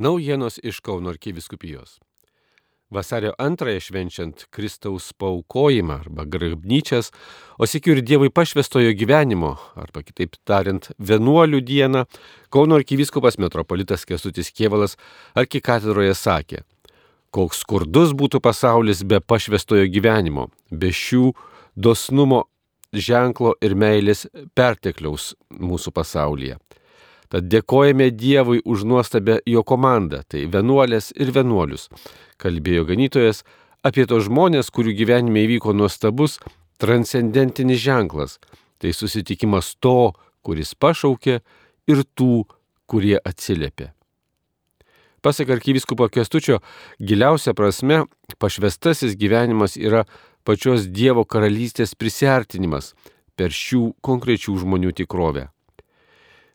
Naujienos iš Kauno arkiviskupijos. Vasario antrąją švenčiant Kristaus paukojimą arba grabnyčias, o sėkiu ir Dievui pašvestojo gyvenimo, arba kitaip tariant, vienuolių dieną, Kauno arkiviskupas metropolitas Kesutis Kievalas arkikatedroje sakė, koks skurdus būtų pasaulis be pašvestojo gyvenimo, be šių dosnumo ženklo ir meilės pertekliaus mūsų pasaulyje. Tad dėkojame Dievui už nuostabę jo komandą, tai vienuolės ir vienuolius, kalbėjo ganytojas apie tos žmonės, kurių gyvenime įvyko nuostabus transcendentinis ženklas, tai susitikimas to, kuris pašaukė ir tų, kurie atsiliepė. Pasak arkiviskupo Kestučio, giliausia prasme pašvestasis gyvenimas yra pačios Dievo karalystės prisartinimas per šių konkrečių žmonių tikrovę.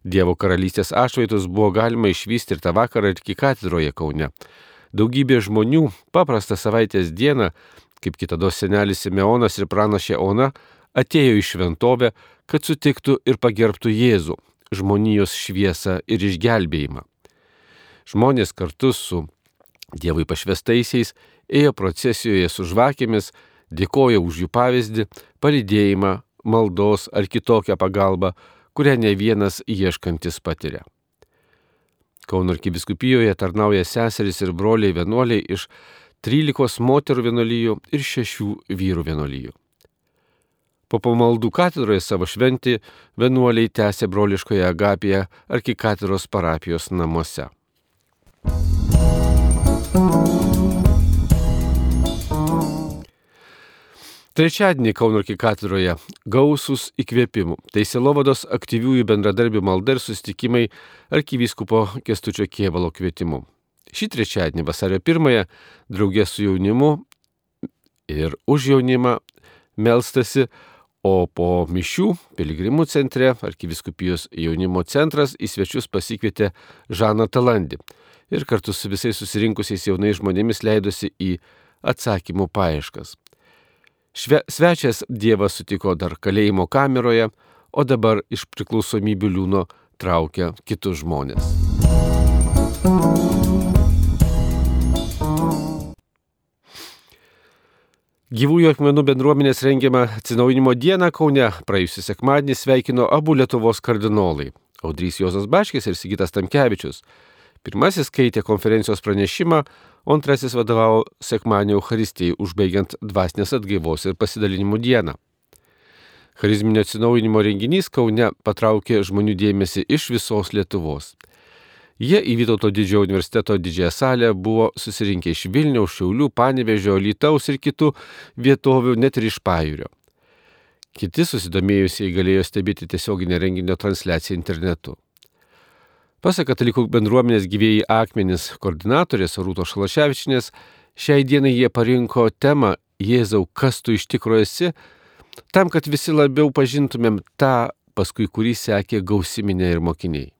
Dievo karalystės atšvaitus buvo galima išvysti ir tą vakarą ir katedroje Kaune. Daugybė žmonių paprastą savaitės dieną, kaip kitado senelis Simeonas ir pranašė Ona, atėjo į šventovę, kad sutiktų ir pagerbtų Jėzų, žmonijos šviesą ir išgelbėjimą. Žmonės kartu su Dievui pašvestaisiais ėjo procesijoje su žvakėmis, dėkoja už jų pavyzdį, palidėjimą, maldos ar kitokią pagalbą, kurią ne vienas ieškantis patiria. Kauno arkiviskupijoje tarnauja seserys ir broliai vienuoliai iš 13 moterų vienolyjų ir 6 vyrų vienolyjų. Po pamaldų katedroje savo šventį vienuoliai tęsė broliškoje Agapiją arkikatedros parapijos namuose. Trečiadienį Kauno arkikatedroje gausus įkvėpimų. Tai Silovados aktyviųjų bendradarbių malda ir sustikimai arkivyskupo Kestučio Kievalo kvietimu. Šį trečiadienį vasario pirmąją draugė su jaunimu ir už jaunimą melstasi, o po mišių piligrimų centre arkiviskupijos jaunimo centras į svečius pasikvietė Žaną Talandį ir kartu su visais susirinkusiais jaunais žmonėmis leidosi į atsakymų paieškas. Šve, svečias Dievas sutiko dar kalėjimo kameroje, o dabar iš priklausomybių liūno traukia kitus žmonės. Gyvųjų akmenų bendruomenės rengiamą atsinaujinimo dieną Kaune praėjusią sekmadienį sveikino abu Lietuvos kardinolai - Audrys Jozas Baškis ir Sigitas Tamkevičius. Pirmasis skaitė konferencijos pranešimą, o antrasis vadovavo sekmanio Euharistijai, užbaigiant dvasinės atgaivos ir pasidalinimų dieną. Charizminio atsinaujinimo renginys Kaune patraukė žmonių dėmesį iš visos Lietuvos. Jie į Vytauto didžiojo universiteto didžiąją salę buvo susirinkę iš Vilniaus, Šiaulių, Panevežio, Lytaus ir kitų vietovių, net ir iš Pajūrio. Kiti susidomėjusiai galėjo stebėti tiesioginę renginio transliaciją internetu. Pasak katalikų bendruomenės gyvėjai akmenis koordinatorės Rūto Šalaševičinės, šiai dienai jie parinko temą Jėzau, kas tu iš tikrųjų esi, tam, kad visi labiau pažintumėm tą, paskui kurį sekė gausiminė ir mokiniai.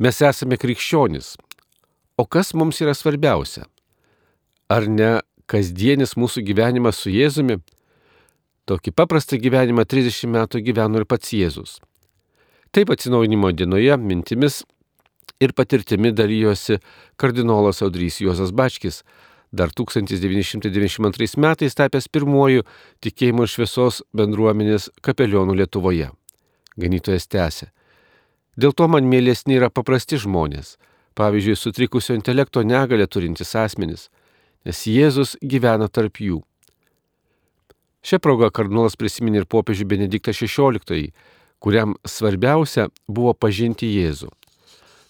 Mes esame krikščionis. O kas mums yra svarbiausia? Ar ne kasdienis mūsų gyvenimas su Jėzumi? Tokį paprastą gyvenimą 30 metų gyveno ir pats Jėzus. Taip atsinaujinimo dienoje mintimis ir patirtimi dalyjosi kardinolas Audrys Juozas Bačkis, dar 1992 metais tapęs pirmuoju tikėjimo ir šviesos bendruomenės kapelionų Lietuvoje. Ganytojas tęsė. Dėl to man mėlesni yra paprasti žmonės, pavyzdžiui, sutrikusio intelekto negalę turintys asmenys, nes Jėzus gyvena tarp jų. Šią progą kardinolas prisiminė ir popiežių Benediktą XVI, kuriam svarbiausia buvo pažinti Jėzų.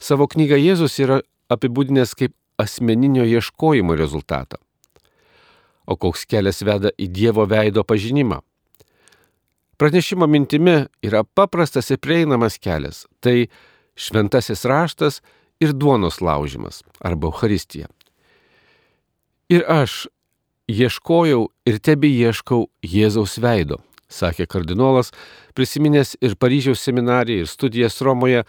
Savo knygą Jėzus yra apibūdinęs kaip asmeninio ieškojimo rezultatą. O koks kelias veda į Dievo veido pažinimą? Pranešimo mintimi yra paprastas ir prieinamas kelias - tai šventasis raštas ir duonos laužimas arba Euharistija. Ir aš ieškojau ir tebi ieškau Jėzaus veido sakė kardinolas, prisiminęs ir Paryžiaus seminariją, ir studijas Romoje,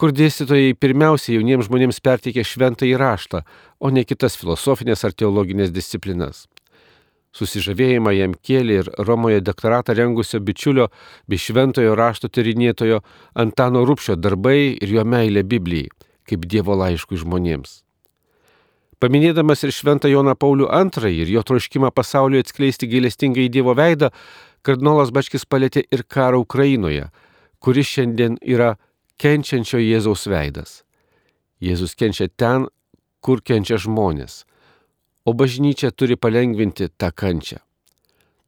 kur dėstytojai pirmiausia jauniems žmonėms perteikė šventą įraštą, o ne kitas filosofinės ar teologinės disciplinas. Susižavėjimą jam kėlė ir Romoje doktoratą rengusio bičiulio bei šventojo rašto tyrinėtojo Antano Rupšio darbai ir jo meilė Biblijai, kaip Dievo laiškui žmonėms. Paminėdamas ir Šventą Joną Paulių II ir jo troškimą pasauliu atskleisti gailestingai Dievo veidą, kardinolas Bačkis palėtė ir karą Ukrainoje, kuris šiandien yra kenčiančio Jėzaus veidas. Jėzus kenčia ten, kur kenčia žmonės, o bažnyčia turi palengvinti tą kančią.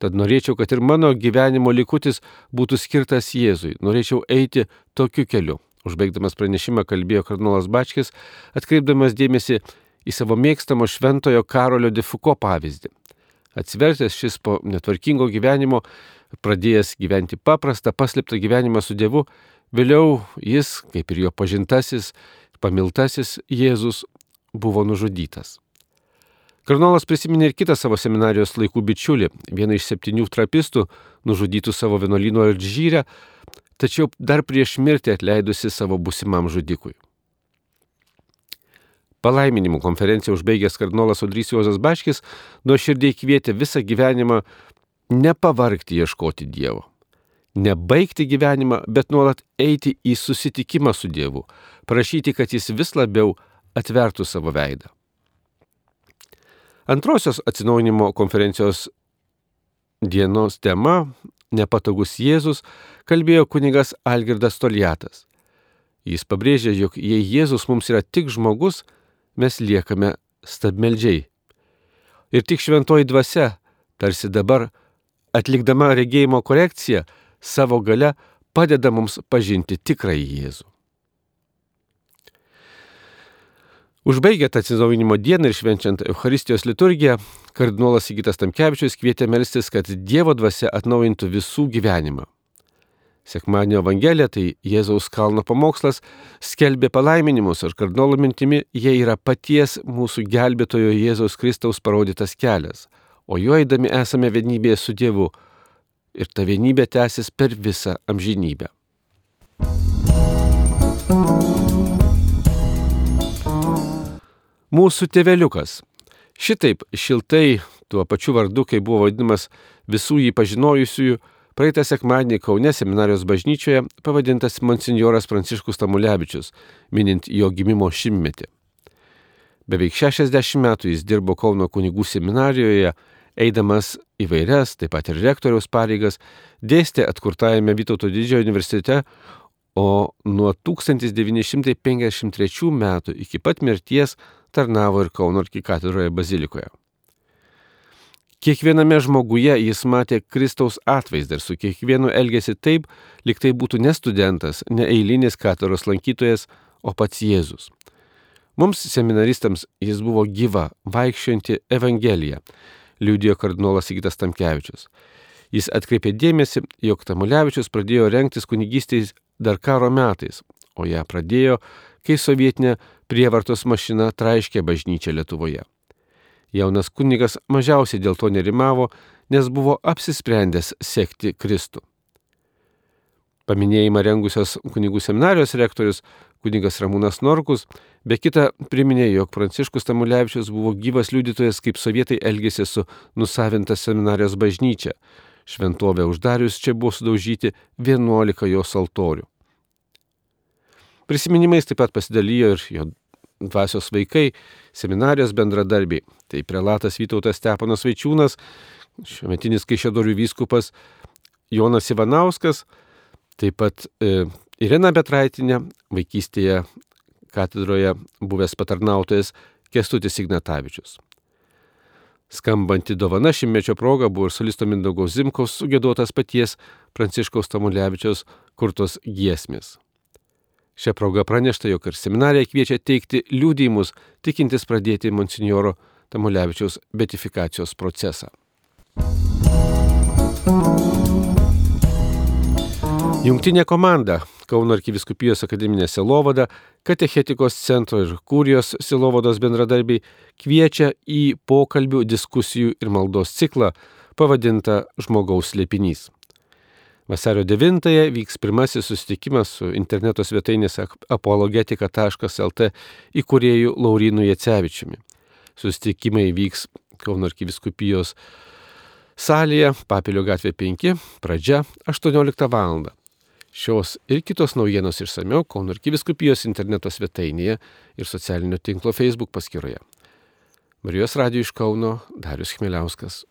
Tad norėčiau, kad ir mano gyvenimo likutis būtų skirtas Jėzui, norėčiau eiti tokiu keliu. Užbaigdamas pranešimą kalbėjo kardinolas Bačkis, atkreipdamas dėmesį į savo mėgstamo šventojo Karolio Difuko pavyzdį. Atsivertęs šis po netvarkingo gyvenimo, pradėjęs gyventi paprastą, paslėptą gyvenimą su Dievu, vėliau jis, kaip ir jo pažintasis, pamiltasis Jėzus, buvo nužudytas. Karnolas prisiminė ir kitą savo seminarijos laikų bičiulį, vieną iš septynių trapistų, nužudytų savo vienuolino Alžyrę, tačiau dar prieš mirtį atleidusi savo busimam žudikui. Palaiminimų konferenciją užbaigęs kardinolas Audrys Juozas Baškis nuo širdį kvietė visą gyvenimą nepavargti ieškoti Dievo. Nebaigti gyvenimą, bet nuolat eiti į susitikimą su Dievu, prašyti, kad jis vis labiau atvertų savo veidą. Antrosios atsinaujinimo konferencijos dienos tema - nepatogus Jėzus kalbėjo kunigas Algirdas Toliatas. Jis pabrėžė, jog jei Jėzus mums yra tik žmogus, mes liekame stabmeldžiai. Ir tik šventoji dvasia, tarsi dabar, atlikdama regėjimo korekciją, savo gale padeda mums pažinti tikrąjį Jėzų. Užbaigęs atsinaujinimo dieną ir švenčiant Euharistijos liturgiją, kardinolas Sigitas Tamkevičius kvietė melstis, kad Dievo dvasia atnaujintų visų gyvenimą. Sekmadienio Evangelija, tai Jėzaus kalno pamokslas, skelbė palaiminimus ir kardinolo mintimi jie yra paties mūsų gelbėtojo Jėzaus Kristaus parodytas kelias, o juo eidami esame vienybėje su Dievu ir ta vienybė tęsis per visą amžinybę. Mūsų tėveliukas. Šitaip šiltai tuo pačiu vardu, kai buvo vadinamas visų jį pažinojusiųjų, Praeitą sekmadienį Kaune seminarijos bažnyčioje pavadintas monsinjoras Pranciškus Tamulevičius, minint jo gimimo šimtmetį. Beveik 60 metų jis dirbo Kauno kunigų seminarijoje, eidamas įvairias, taip pat ir rektoriaus pareigas, dėstė atkurtajame Vytauto didžiojo universitete, o nuo 1953 metų iki pat mirties tarnavo ir Kauno arkikatedroje bazilikoje. Kiekviename žmoguje jis matė Kristaus atvaizdą ir su kiekvienu elgėsi taip, lyg tai būtų ne studentas, ne eilinis katedros lankytojas, o pats Jėzus. Mums seminaristams jis buvo gyva, vaikščianti Evangelija, liūdėjo kardinolas Sigitas Tamkevičius. Jis atkreipė dėmesį, jog Tamulevičius pradėjo renktis kunigystės dar karo metais, o ją pradėjo, kai sovietinė prievartos mašina traiškė bažnyčią Lietuvoje. Jaunas kunigas mažiausiai dėl to nerimavo, nes buvo apsisprendęs sekti Kristų. Paminėjimą rengusios kunigų seminarijos rektorius kunigas Ramūnas Norkus, be kita priminė, jog Pranciškus Tamulevičius buvo gyvas liudytojas, kaip sovietai elgėsi su nusavinta seminarijos bažnyčia. Šventovę uždarius čia buvo sudaužyti 11 jos altorių. Prisiminimais taip pat pasidalijo ir jo dvasios vaikai, seminarijos bendradarbiai. Tai prelatas Vytautas Stepanas Vaičiūnas, šiuometinis Kaišėdorių vyskupas Jonas Ivanauskas, taip pat e, Irena Betraitinė, vaikystėje katedroje buvęs patarnautojas Kestutis Ignatavičius. Skambanti dovana šimtmečio proga buvo ir solisto Mindaugo Zimkaus sugėduotas paties Pranciškaus Tamulevičiaus kurtos giesmės. Šią progą pranešta, jog ir seminarija kviečia teikti liūdėjimus, tikintis pradėti monsinjoro Tamulevičiaus betifikacijos procesą. Jungtinė komanda Kauno arkiviskupijos akademinė Selovada, Katechetikos centro ir Kūrijos Selovados bendradarbiai kviečia į pokalbių, diskusijų ir maldos ciklą pavadintą Žmogaus slėpinys. Vasario 9-ąją vyks pirmasis susitikimas su interneto svetainės apologetika.lt įkūrėjų Laurinu Jacevičiumi. Susitikimai vyks Kauno arkiviskupijos salėje, Papilio gatvė 5, pradžia 18 val. Šios ir kitos naujienos išsameu Kauno arkiviskupijos interneto svetainėje ir socialinio tinklo Facebook paskyroje. Marijos radio iš Kauno Darius Chmeliauskas.